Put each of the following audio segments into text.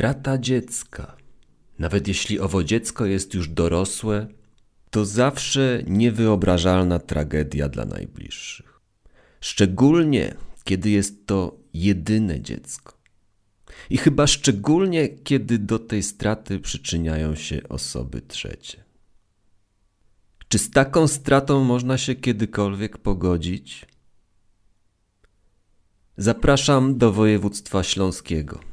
strata dziecka, nawet jeśli owo dziecko jest już dorosłe, to zawsze niewyobrażalna tragedia dla najbliższych. Szczególnie kiedy jest to jedyne dziecko. I chyba szczególnie kiedy do tej straty przyczyniają się osoby trzecie. Czy z taką stratą można się kiedykolwiek pogodzić? Zapraszam do województwa śląskiego.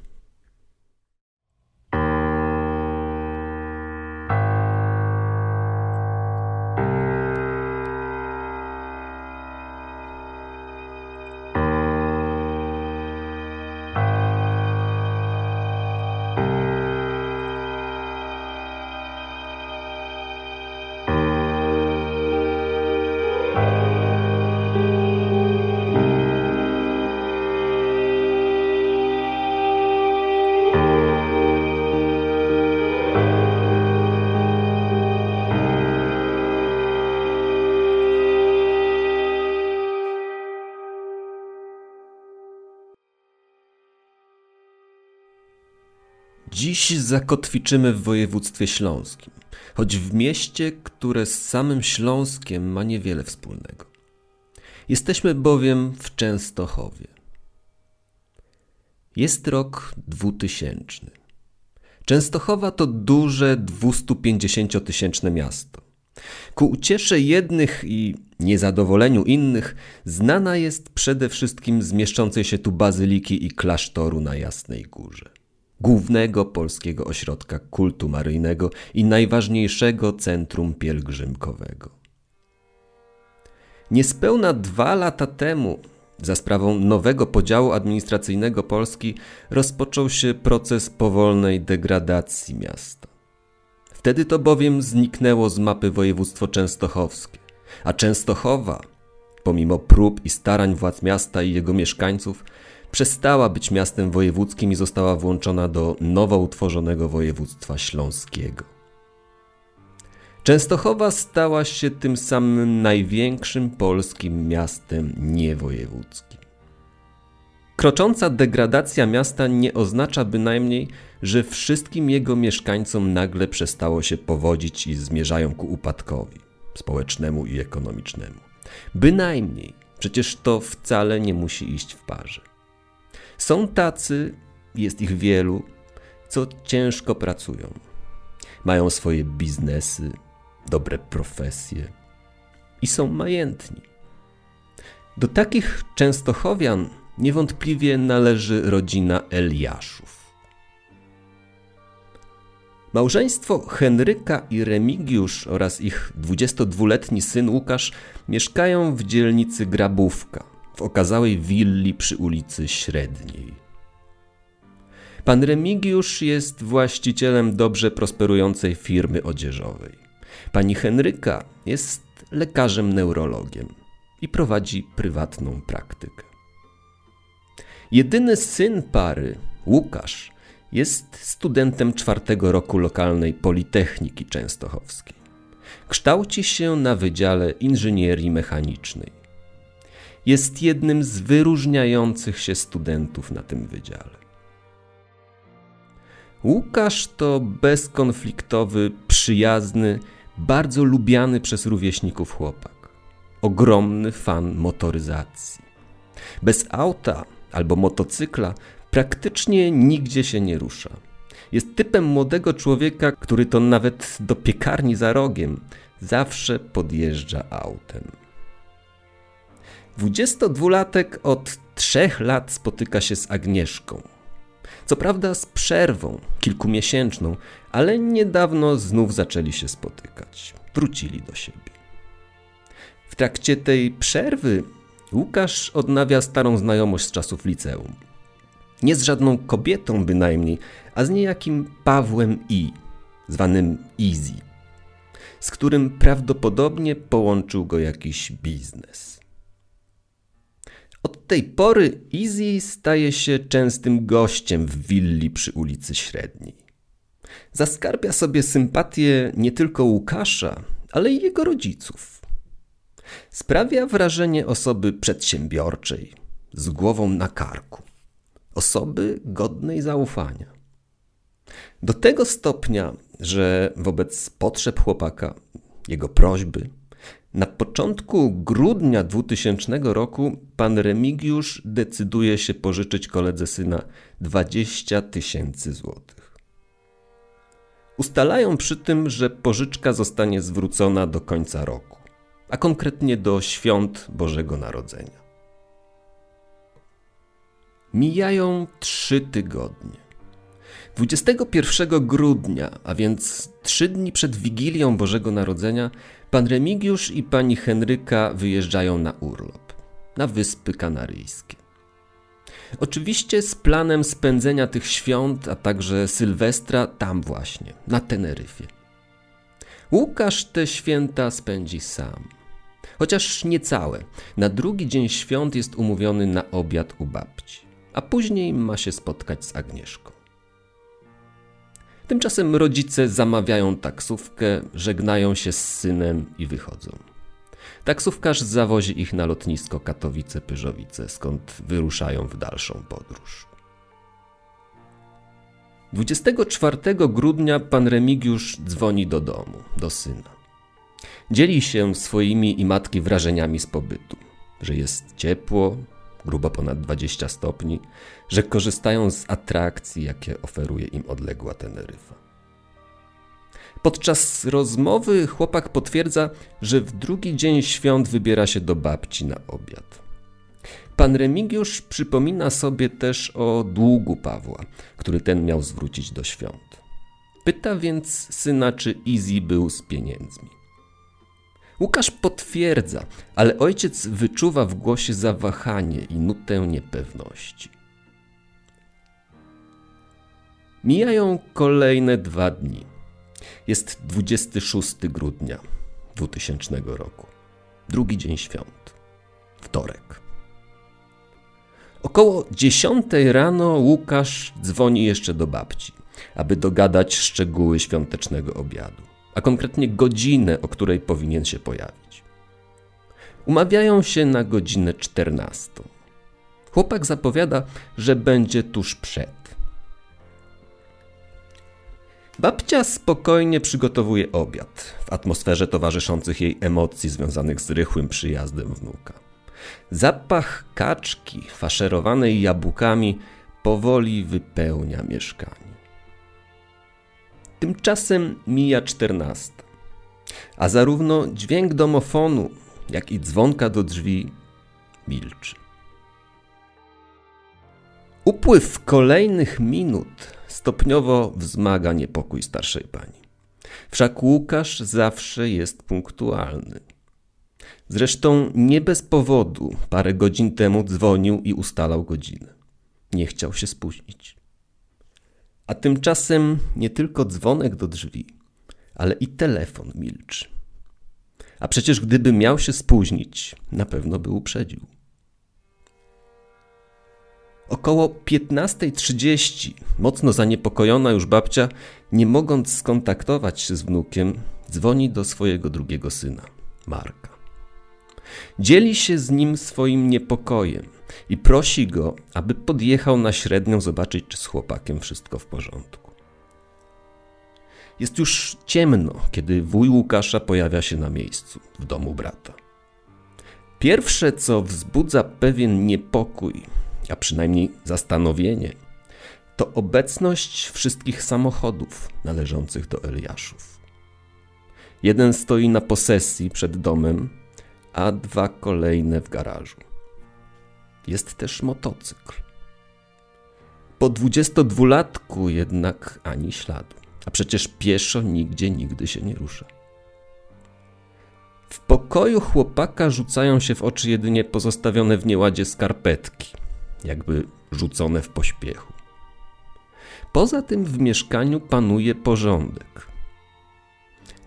Dziś zakotwiczymy w województwie śląskim, choć w mieście, które z samym Śląskiem ma niewiele wspólnego. Jesteśmy bowiem w Częstochowie. Jest rok 2000. Częstochowa to duże 250-tysięczne miasto. Ku uciesze jednych i niezadowoleniu innych znana jest przede wszystkim z mieszczącej się tu bazyliki i klasztoru na Jasnej Górze głównego polskiego ośrodka kultu maryjnego i najważniejszego centrum pielgrzymkowego. Niespełna dwa lata temu, za sprawą nowego podziału administracyjnego Polski, rozpoczął się proces powolnej degradacji miasta. Wtedy to bowiem zniknęło z mapy województwo częstochowskie, a Częstochowa, pomimo prób i starań władz miasta i jego mieszkańców, przestała być miastem wojewódzkim i została włączona do nowo utworzonego województwa śląskiego. Częstochowa stała się tym samym największym polskim miastem niewojewódzkim. Krocząca degradacja miasta nie oznacza bynajmniej, że wszystkim jego mieszkańcom nagle przestało się powodzić i zmierzają ku upadkowi społecznemu i ekonomicznemu. Bynajmniej, przecież to wcale nie musi iść w parze. Są tacy, jest ich wielu, co ciężko pracują. Mają swoje biznesy, dobre profesje i są majętni. Do takich Częstochowian niewątpliwie należy rodzina Eliaszów. Małżeństwo Henryka i Remigiusz oraz ich 22-letni syn Łukasz mieszkają w dzielnicy Grabówka – w okazałej willi przy ulicy Średniej. Pan Remigiusz jest właścicielem dobrze prosperującej firmy odzieżowej. Pani Henryka jest lekarzem neurologiem i prowadzi prywatną praktykę. Jedyny syn pary, Łukasz, jest studentem czwartego roku lokalnej Politechniki Częstochowskiej. Kształci się na Wydziale Inżynierii Mechanicznej jest jednym z wyróżniających się studentów na tym wydziale. Łukasz to bezkonfliktowy, przyjazny, bardzo lubiany przez rówieśników chłopak. Ogromny fan motoryzacji. Bez auta albo motocykla praktycznie nigdzie się nie rusza. Jest typem młodego człowieka, który to nawet do piekarni za rogiem zawsze podjeżdża autem. 22-latek od trzech lat spotyka się z Agnieszką. Co prawda z przerwą kilkumiesięczną, ale niedawno znów zaczęli się spotykać. Wrócili do siebie. W trakcie tej przerwy Łukasz odnawia starą znajomość z czasów liceum. Nie z żadną kobietą bynajmniej, a z niejakim Pawłem I, zwanym Easy, z którym prawdopodobnie połączył go jakiś biznes. Od tej pory Easy staje się częstym gościem w willi przy ulicy Średniej. Zaskarbia sobie sympatię nie tylko Łukasza, ale i jego rodziców. Sprawia wrażenie osoby przedsiębiorczej, z głową na karku, osoby godnej zaufania. Do tego stopnia, że wobec potrzeb chłopaka, jego prośby, na początku grudnia 2000 roku pan Remigiusz decyduje się pożyczyć koledze syna 20 tysięcy złotych. Ustalają przy tym, że pożyczka zostanie zwrócona do końca roku, a konkretnie do świąt Bożego Narodzenia. Mijają trzy tygodnie. 21 grudnia, a więc trzy dni przed Wigilią Bożego Narodzenia, pan Remigiusz i pani Henryka wyjeżdżają na urlop, na Wyspy Kanaryjskie. Oczywiście z planem spędzenia tych świąt, a także Sylwestra tam właśnie, na Teneryfie. Łukasz te święta spędzi sam. Chociaż niecałe. Na drugi dzień świąt jest umówiony na obiad u babci, a później ma się spotkać z Agnieszką. Tymczasem rodzice zamawiają taksówkę, żegnają się z synem i wychodzą. Taksówkarz zawozi ich na lotnisko Katowice-Pyżowice, skąd wyruszają w dalszą podróż. 24 grudnia pan Remigiusz dzwoni do domu, do syna. Dzieli się swoimi i matki wrażeniami z pobytu, że jest ciepło, grubo ponad 20 stopni, że korzystają z atrakcji, jakie oferuje im odległa Teneryfa. Podczas rozmowy chłopak potwierdza, że w drugi dzień świąt wybiera się do babci na obiad. Pan Remigiusz przypomina sobie też o długu Pawła, który ten miał zwrócić do świąt. Pyta więc syna, czy Easy był z pieniędzmi. Łukasz potwierdza, ale ojciec wyczuwa w głosie zawahanie i nutę niepewności. Mijają kolejne dwa dni. Jest 26 grudnia 2000 roku. Drugi dzień świąt. Wtorek. Około 10 rano Łukasz dzwoni jeszcze do babci, aby dogadać szczegóły świątecznego obiadu a konkretnie godzinę, o której powinien się pojawić. Umawiają się na godzinę 14. Chłopak zapowiada, że będzie tuż przed. Babcia spokojnie przygotowuje obiad w atmosferze towarzyszących jej emocji związanych z rychłym przyjazdem wnuka. Zapach kaczki faszerowanej jabłkami powoli wypełnia mieszkanie. Tymczasem mija czternasta, a zarówno dźwięk domofonu, jak i dzwonka do drzwi milczy. Upływ kolejnych minut stopniowo wzmaga niepokój starszej pani. Wszak Łukasz zawsze jest punktualny. Zresztą nie bez powodu parę godzin temu dzwonił i ustalał godzinę. Nie chciał się spóźnić. A tymczasem nie tylko dzwonek do drzwi, ale i telefon milczy. A przecież gdyby miał się spóźnić, na pewno by uprzedził. Około 15.30, mocno zaniepokojona już babcia, nie mogąc skontaktować się z wnukiem, dzwoni do swojego drugiego syna, Marka. Dzieli się z nim swoim niepokojem i prosi go, aby podjechał na średnią zobaczyć, czy z chłopakiem wszystko w porządku. Jest już ciemno, kiedy wuj Łukasza pojawia się na miejscu, w domu brata. Pierwsze, co wzbudza pewien niepokój, a przynajmniej zastanowienie, to obecność wszystkich samochodów należących do Eliaszów. Jeden stoi na posesji przed domem, a dwa kolejne w garażu. Jest też motocykl. Po 22-latku jednak ani śladu, a przecież pieszo nigdzie nigdy się nie rusza. W pokoju chłopaka rzucają się w oczy jedynie pozostawione w nieładzie skarpetki, jakby rzucone w pośpiechu. Poza tym w mieszkaniu panuje porządek.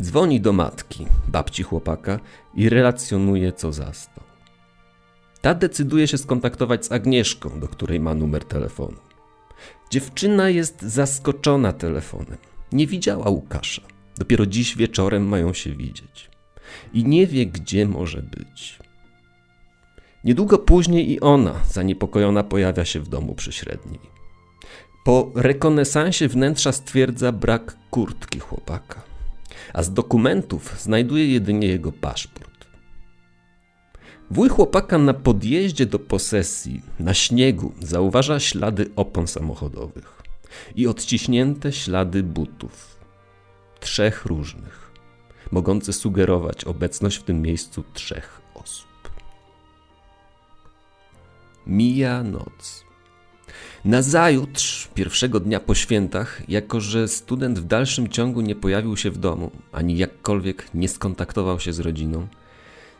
Dzwoni do matki, babci chłopaka i relacjonuje, co zastał. Ta decyduje się skontaktować z Agnieszką, do której ma numer telefonu. Dziewczyna jest zaskoczona telefonem. Nie widziała Łukasza. Dopiero dziś wieczorem mają się widzieć. I nie wie, gdzie może być. Niedługo później i ona, zaniepokojona, pojawia się w domu przy średniej. Po rekonesansie wnętrza stwierdza brak kurtki chłopaka, a z dokumentów znajduje jedynie jego paszport. Wuj chłopaka na podjeździe do posesji, na śniegu, zauważa ślady opon samochodowych i odciśnięte ślady butów. Trzech różnych, mogące sugerować obecność w tym miejscu trzech osób. Mija noc. Nazajutrz, pierwszego dnia po świętach, jako że student w dalszym ciągu nie pojawił się w domu, ani jakkolwiek nie skontaktował się z rodziną,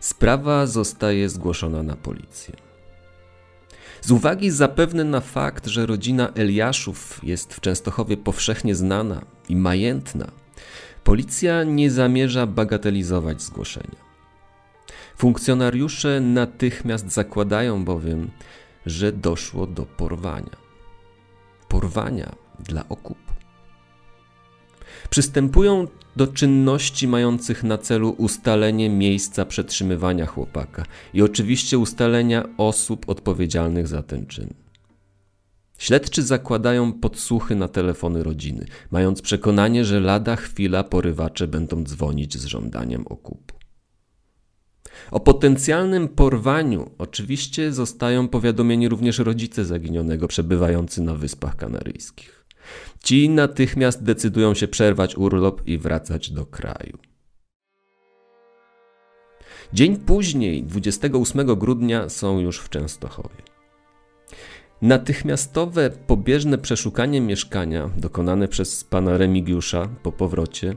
sprawa zostaje zgłoszona na policję. Z uwagi zapewne na fakt, że rodzina Eliaszów jest w Częstochowie powszechnie znana i majętna, policja nie zamierza bagatelizować zgłoszenia. Funkcjonariusze natychmiast zakładają bowiem, że doszło do porwania porwania dla okupu. Przystępują do czynności mających na celu ustalenie miejsca przetrzymywania chłopaka i oczywiście ustalenia osób odpowiedzialnych za ten czyn. Śledczy zakładają podsłuchy na telefony rodziny, mając przekonanie, że lada chwila porywacze będą dzwonić z żądaniem okupu. O potencjalnym porwaniu oczywiście zostają powiadomieni również rodzice zaginionego przebywający na Wyspach Kanaryjskich. Ci natychmiast decydują się przerwać urlop i wracać do kraju. Dzień później, 28 grudnia, są już w Częstochowie. Natychmiastowe pobieżne przeszukanie mieszkania dokonane przez pana Remigiusza po powrocie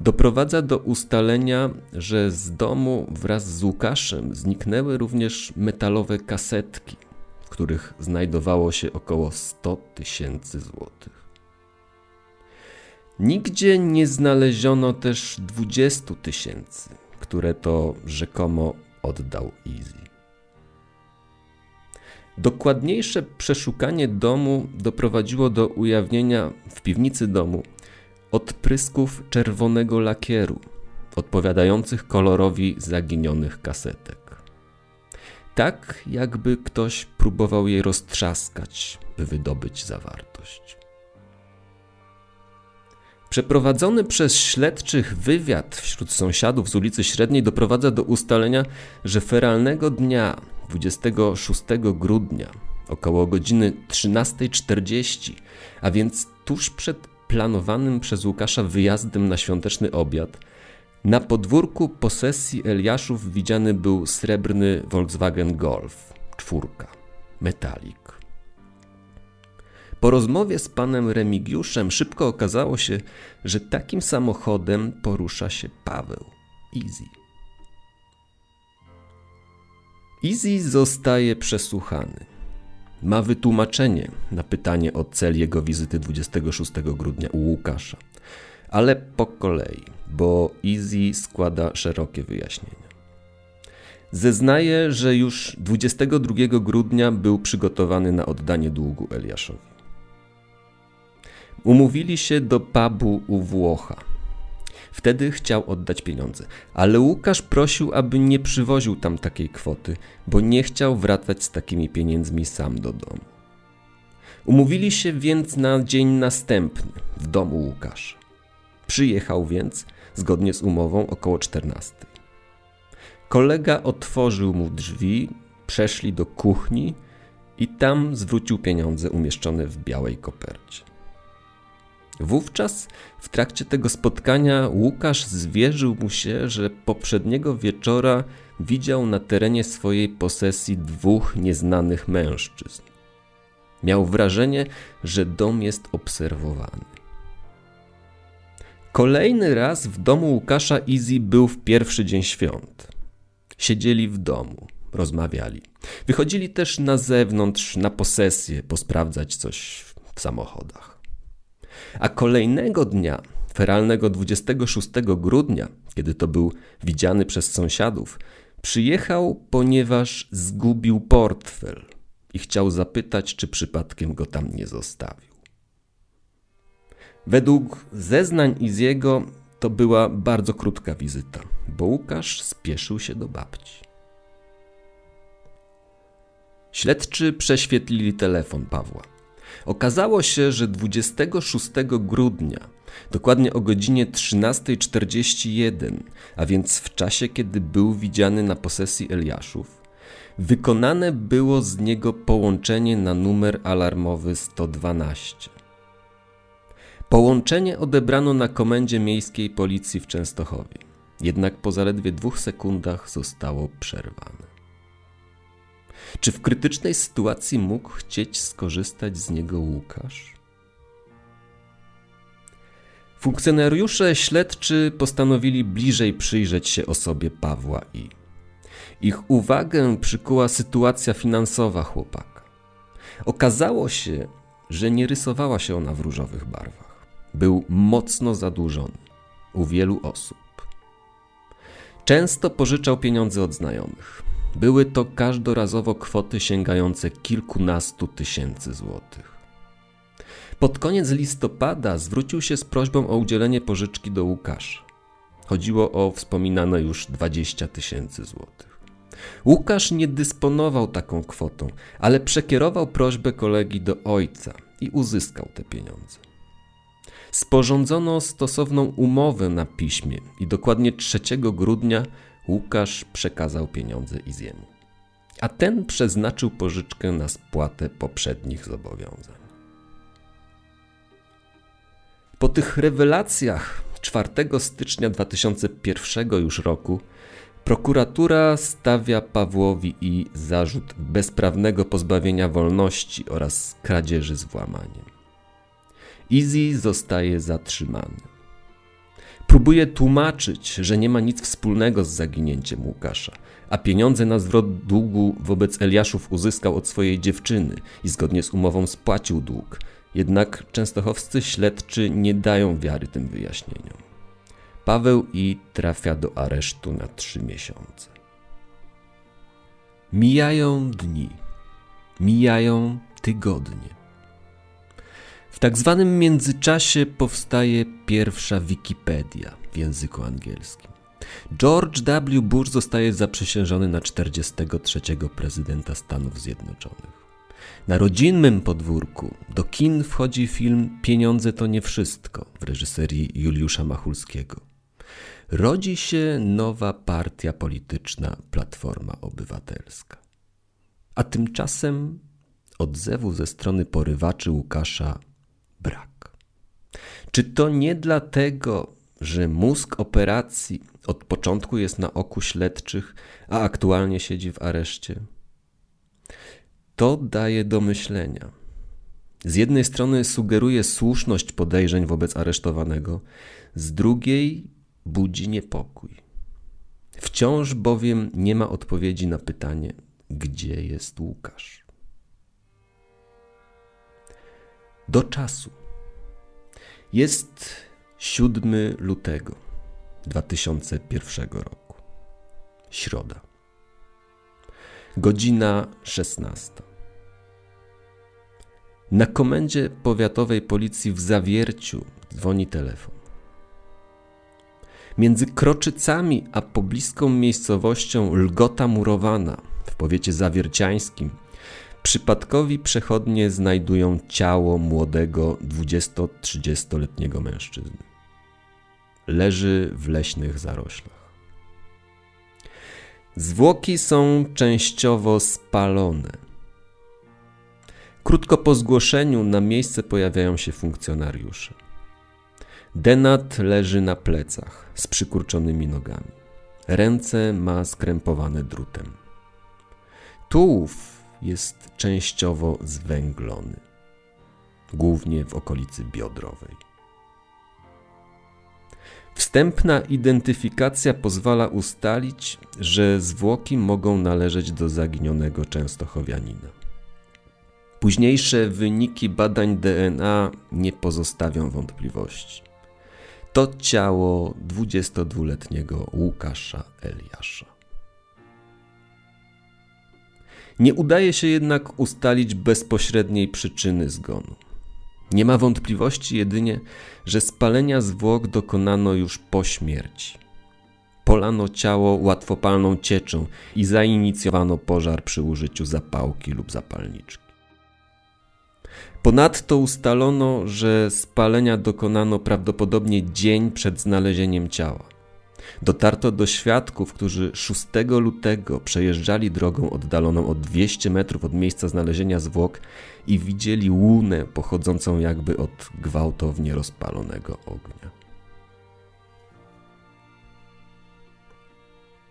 doprowadza do ustalenia, że z domu wraz z Łukaszem zniknęły również metalowe kasetki, w których znajdowało się około 100 tysięcy złotych. Nigdzie nie znaleziono też 20 tysięcy, które to rzekomo oddał Easy. Dokładniejsze przeszukanie domu doprowadziło do ujawnienia w piwnicy domu odprysków czerwonego lakieru, odpowiadających kolorowi zaginionych kasetek. Tak, jakby ktoś próbował je roztrzaskać, by wydobyć zawartość. Przeprowadzony przez śledczych wywiad wśród sąsiadów z ulicy Średniej doprowadza do ustalenia, że feralnego dnia 26 grudnia około godziny 13.40, a więc tuż przed planowanym przez Łukasza wyjazdem na świąteczny obiad, na podwórku posesji Eliaszów widziany był srebrny Volkswagen Golf, czwórka, metalik. Po rozmowie z panem Remigiuszem szybko okazało się, że takim samochodem porusza się Paweł, Easy. Easy zostaje przesłuchany ma wytłumaczenie na pytanie o cel jego wizyty 26 grudnia u Łukasza. Ale po kolei, bo Easy składa szerokie wyjaśnienia. Zeznaje, że już 22 grudnia był przygotowany na oddanie długu Eliaszowi. Umówili się do pubu u Włocha. Wtedy chciał oddać pieniądze, ale Łukasz prosił, aby nie przywoził tam takiej kwoty, bo nie chciał wracać z takimi pieniędzmi sam do domu. Umówili się więc na dzień następny w domu Łukasza. Przyjechał więc, zgodnie z umową, około 14. Kolega otworzył mu drzwi, przeszli do kuchni i tam zwrócił pieniądze umieszczone w białej kopercie. Wówczas w trakcie tego spotkania Łukasz zwierzył mu się, że poprzedniego wieczora widział na terenie swojej posesji dwóch nieznanych mężczyzn. Miał wrażenie, że dom jest obserwowany. Kolejny raz w domu Łukasza Easy był w pierwszy dzień świąt. Siedzieli w domu, rozmawiali. Wychodzili też na zewnątrz, na posesję, posprawdzać coś w samochodach. A kolejnego dnia, feralnego 26 grudnia, kiedy to był widziany przez sąsiadów, przyjechał, ponieważ zgubił portfel i chciał zapytać, czy przypadkiem go tam nie zostawił. Według zeznań Iziego to była bardzo krótka wizyta, bo Łukasz spieszył się do babci. Śledczy prześwietlili telefon Pawła. Okazało się, że 26 grudnia, dokładnie o godzinie 13.41, a więc w czasie, kiedy był widziany na posesji Eliaszów, wykonane było z niego połączenie na numer alarmowy 112. Połączenie odebrano na komendzie miejskiej policji w Częstochowie, jednak po zaledwie dwóch sekundach zostało przerwane. Czy w krytycznej sytuacji mógł chcieć skorzystać z niego Łukasz? Funkcjonariusze śledczy postanowili bliżej przyjrzeć się osobie Pawła I. Ich uwagę przykuła sytuacja finansowa chłopaka. Okazało się, że nie rysowała się ona w różowych barwach. Był mocno zadłużony u wielu osób. Często pożyczał pieniądze od znajomych. Były to każdorazowo kwoty sięgające kilkunastu tysięcy złotych. Pod koniec listopada zwrócił się z prośbą o udzielenie pożyczki do Łukasza. Chodziło o wspominane już 20 tysięcy złotych. Łukasz nie dysponował taką kwotą, ale przekierował prośbę kolegi do ojca i uzyskał te pieniądze. Sporządzono stosowną umowę na piśmie i dokładnie 3 grudnia Łukasz przekazał pieniądze Iziemu, a ten przeznaczył pożyczkę na spłatę poprzednich zobowiązań. Po tych rewelacjach 4 stycznia 2001 już roku prokuratura stawia Pawłowi i zarzut bezprawnego pozbawienia wolności oraz kradzieży z włamaniem. Easy zostaje zatrzymany. Próbuje tłumaczyć, że nie ma nic wspólnego z zaginięciem Łukasza, a pieniądze na zwrot długu wobec Eliaszów uzyskał od swojej dziewczyny i zgodnie z umową spłacił dług. Jednak częstochowscy śledczy nie dają wiary tym wyjaśnieniom. Paweł I trafia do aresztu na trzy miesiące. Mijają dni, mijają tygodnie. W tak zwanym międzyczasie powstaje pierwsza Wikipedia w języku angielskim. George W. Bush zostaje zaprzysiężony na 43. prezydenta Stanów Zjednoczonych. Na rodzinnym podwórku do kin wchodzi film Pieniądze to nie wszystko w reżyserii Juliusza Machulskiego. Rodzi się nowa partia polityczna Platforma Obywatelska. A tymczasem odzewu ze strony porywaczy Łukasza brak. Czy to nie dlatego, że mózg operacji od początku jest na oku śledczych, a aktualnie siedzi w areszcie? To daje do myślenia. Z jednej strony sugeruje słuszność podejrzeń wobec aresztowanego, z drugiej budzi niepokój. Wciąż bowiem nie ma odpowiedzi na pytanie, gdzie jest Łukasz. Do czasu. Jest 7 lutego 2001 roku. Środa. Godzina 16. Na komendzie powiatowej policji w Zawierciu dzwoni telefon. Między Kroczycami a pobliską miejscowością Lgota Murowana w powiecie zawierciańskim Przypadkowi przechodnie znajdują ciało młodego 20-30-letniego mężczyzny. Leży w leśnych zaroślach. Zwłoki są częściowo spalone. Krótko po zgłoszeniu na miejsce pojawiają się funkcjonariusze. Denat leży na plecach z przykurczonymi nogami. Ręce ma skrępowane drutem. Tułów jest częściowo zwęglony, głównie w okolicy biodrowej. Wstępna identyfikacja pozwala ustalić, że zwłoki mogą należeć do zaginionego Częstochowianina. Późniejsze wyniki badań DNA nie pozostawią wątpliwości. To ciało 22-letniego Łukasza Eliasza. Nie udaje się jednak ustalić bezpośredniej przyczyny zgonu. Nie ma wątpliwości jedynie, że spalenia zwłok dokonano już po śmierci. Polano ciało łatwopalną cieczą i zainicjowano pożar przy użyciu zapałki lub zapalniczki. Ponadto ustalono, że spalenia dokonano prawdopodobnie dzień przed znalezieniem ciała. Dotarto do świadków, którzy 6 lutego przejeżdżali drogą oddaloną o 200 metrów od miejsca znalezienia zwłok i widzieli łunę pochodzącą jakby od gwałtownie rozpalonego ognia.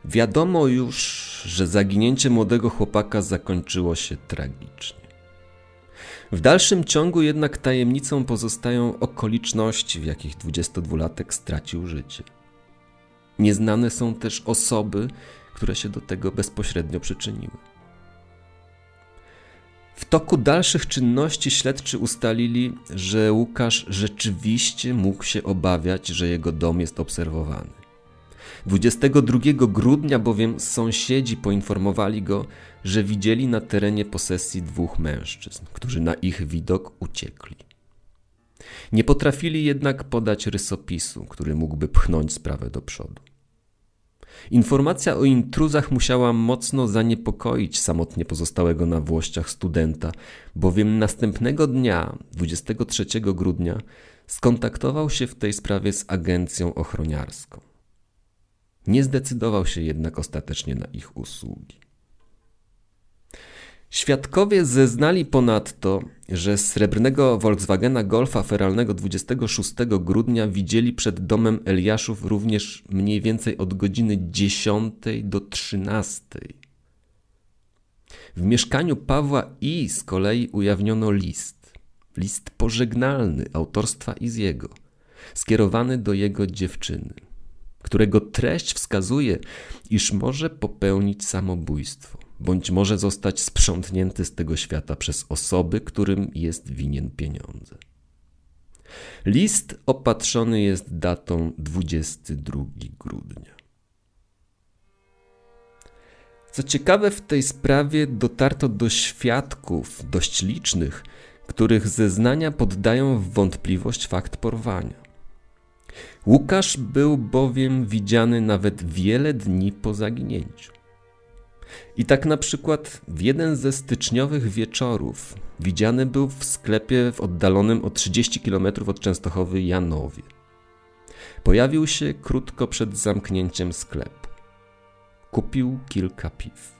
Wiadomo już, że zaginięcie młodego chłopaka zakończyło się tragicznie. W dalszym ciągu jednak tajemnicą pozostają okoliczności, w jakich 22-latek stracił życie. Nieznane są też osoby, które się do tego bezpośrednio przyczyniły. W toku dalszych czynności śledczy ustalili, że Łukasz rzeczywiście mógł się obawiać, że jego dom jest obserwowany. 22 grudnia bowiem sąsiedzi poinformowali go, że widzieli na terenie posesji dwóch mężczyzn, którzy na ich widok uciekli. Nie potrafili jednak podać rysopisu, który mógłby pchnąć sprawę do przodu. Informacja o intruzach musiała mocno zaniepokoić samotnie pozostałego na Włościach studenta, bowiem następnego dnia, 23 grudnia, skontaktował się w tej sprawie z agencją ochroniarską. Nie zdecydował się jednak ostatecznie na ich usługi. Świadkowie zeznali ponadto, że srebrnego Volkswagena Golfa feralnego 26 grudnia widzieli przed domem Eliaszów również mniej więcej od godziny 10 do 13. W mieszkaniu Pawła I z kolei ujawniono list. List pożegnalny autorstwa Iziego, skierowany do jego dziewczyny, którego treść wskazuje, iż może popełnić samobójstwo bądź może zostać sprzątnięty z tego świata przez osoby, którym jest winien pieniądze. List opatrzony jest datą 22 grudnia. Co ciekawe, w tej sprawie dotarto do świadków dość licznych, których zeznania poddają w wątpliwość fakt porwania. Łukasz był bowiem widziany nawet wiele dni po zaginięciu. I tak na przykład w jeden ze styczniowych wieczorów widziany był w sklepie w oddalonym o 30 km od Częstochowy Janowie. Pojawił się krótko przed zamknięciem sklepu. Kupił kilka piw.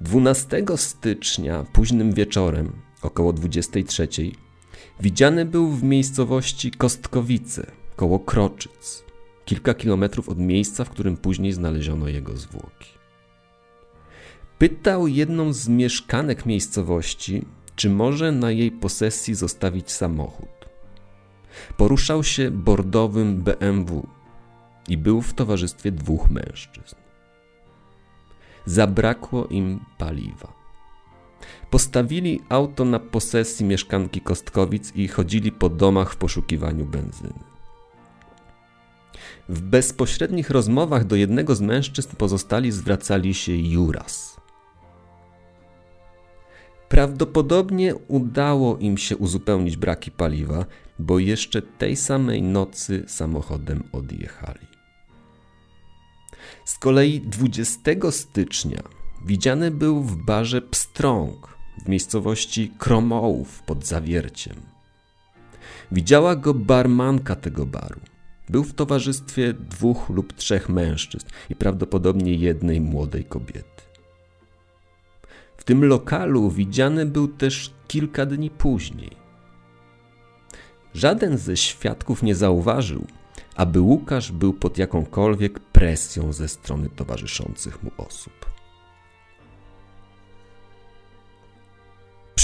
12 stycznia, późnym wieczorem, około 23, widziany był w miejscowości Kostkowice, koło Kroczyc kilka kilometrów od miejsca, w którym później znaleziono jego zwłoki. Pytał jedną z mieszkanek miejscowości, czy może na jej posesji zostawić samochód. Poruszał się bordowym BMW i był w towarzystwie dwóch mężczyzn. Zabrakło im paliwa. Postawili auto na posesji mieszkanki Kostkowic i chodzili po domach w poszukiwaniu benzyny. W bezpośrednich rozmowach do jednego z mężczyzn pozostali zwracali się Juras. Prawdopodobnie udało im się uzupełnić braki paliwa, bo jeszcze tej samej nocy samochodem odjechali. Z kolei 20 stycznia widziany był w barze Pstrąg w miejscowości Kromołów pod Zawierciem. Widziała go barmanka tego baru. Był w towarzystwie dwóch lub trzech mężczyzn i prawdopodobnie jednej młodej kobiety. W tym lokalu widziany był też kilka dni później. Żaden ze świadków nie zauważył, aby Łukasz był pod jakąkolwiek presją ze strony towarzyszących mu osób.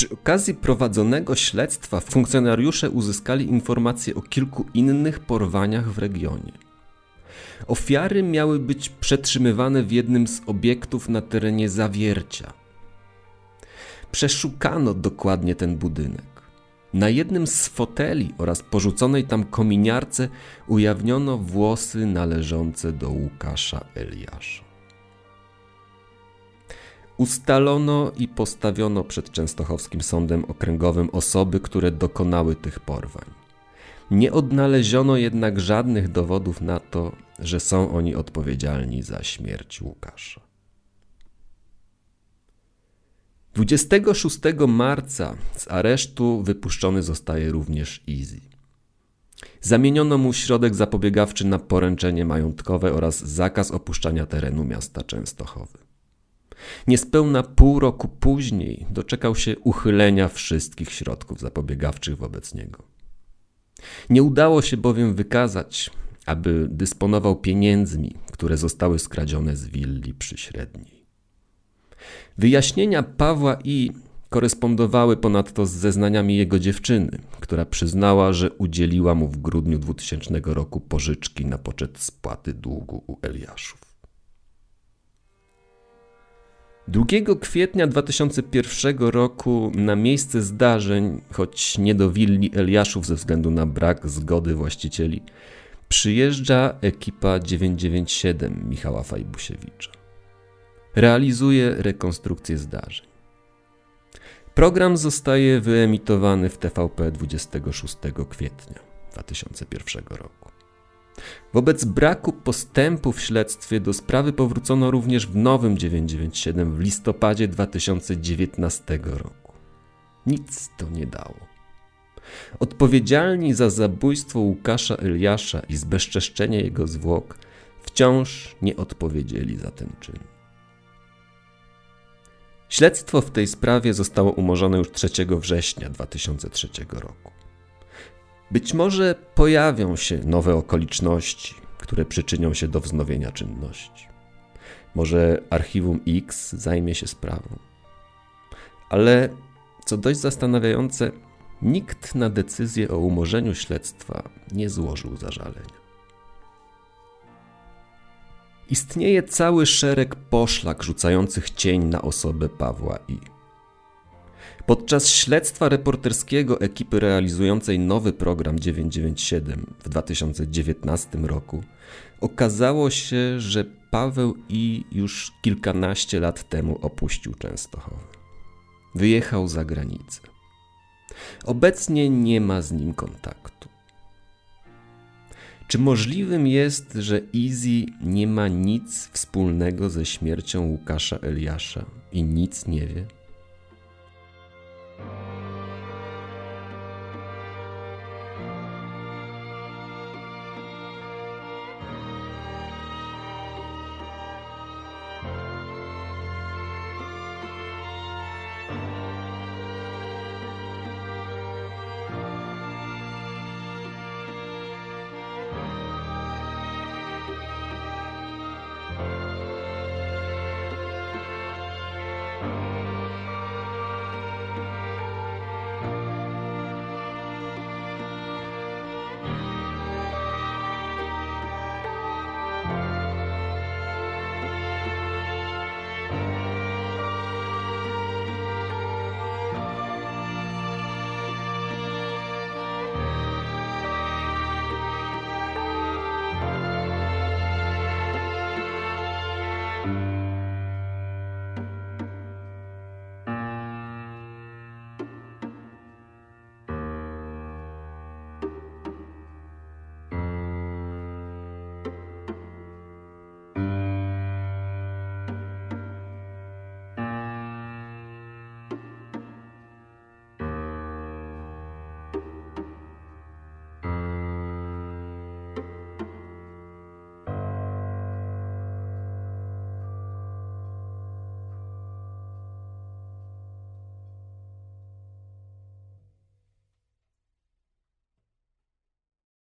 Przy okazji prowadzonego śledztwa funkcjonariusze uzyskali informacje o kilku innych porwaniach w regionie. Ofiary miały być przetrzymywane w jednym z obiektów na terenie zawiercia. Przeszukano dokładnie ten budynek. Na jednym z foteli oraz porzuconej tam kominiarce ujawniono włosy należące do Łukasza Eliasza. Ustalono i postawiono przed Częstochowskim Sądem Okręgowym osoby, które dokonały tych porwań. Nie odnaleziono jednak żadnych dowodów na to, że są oni odpowiedzialni za śmierć Łukasza. 26 marca z aresztu wypuszczony zostaje również Easy. Zamieniono mu środek zapobiegawczy na poręczenie majątkowe oraz zakaz opuszczania terenu miasta Częstochowy. Niespełna pół roku później doczekał się uchylenia wszystkich środków zapobiegawczych wobec niego. Nie udało się bowiem wykazać, aby dysponował pieniędzmi, które zostały skradzione z willi przy Średniej. Wyjaśnienia Pawła I korespondowały ponadto z zeznaniami jego dziewczyny, która przyznała, że udzieliła mu w grudniu 2000 roku pożyczki na poczet spłaty długu u Eliaszów. 2 kwietnia 2001 roku na miejsce zdarzeń, choć nie do willi Eliaszów ze względu na brak zgody właścicieli, przyjeżdża ekipa 997 Michała Fajbusiewicza. Realizuje rekonstrukcję zdarzeń. Program zostaje wyemitowany w TVP 26 kwietnia 2001 roku. Wobec braku postępu w śledztwie do sprawy powrócono również w nowym 997 w listopadzie 2019 roku. Nic to nie dało. Odpowiedzialni za zabójstwo Łukasza Eliasza i zbezczeszczenie jego zwłok wciąż nie odpowiedzieli za ten czyn. Śledztwo w tej sprawie zostało umorzone już 3 września 2003 roku. Być może pojawią się nowe okoliczności, które przyczynią się do wznowienia czynności. Może archiwum X zajmie się sprawą. Ale co dość zastanawiające, nikt na decyzję o umorzeniu śledztwa nie złożył zażalenia. Istnieje cały szereg poszlak rzucających cień na osobę Pawła I. Podczas śledztwa reporterskiego ekipy realizującej nowy program 997 w 2019 roku okazało się, że Paweł I już kilkanaście lat temu opuścił Częstochowę. Wyjechał za granicę. Obecnie nie ma z nim kontaktu. Czy możliwym jest, że Easy nie ma nic wspólnego ze śmiercią Łukasza Eliasza i nic nie wie?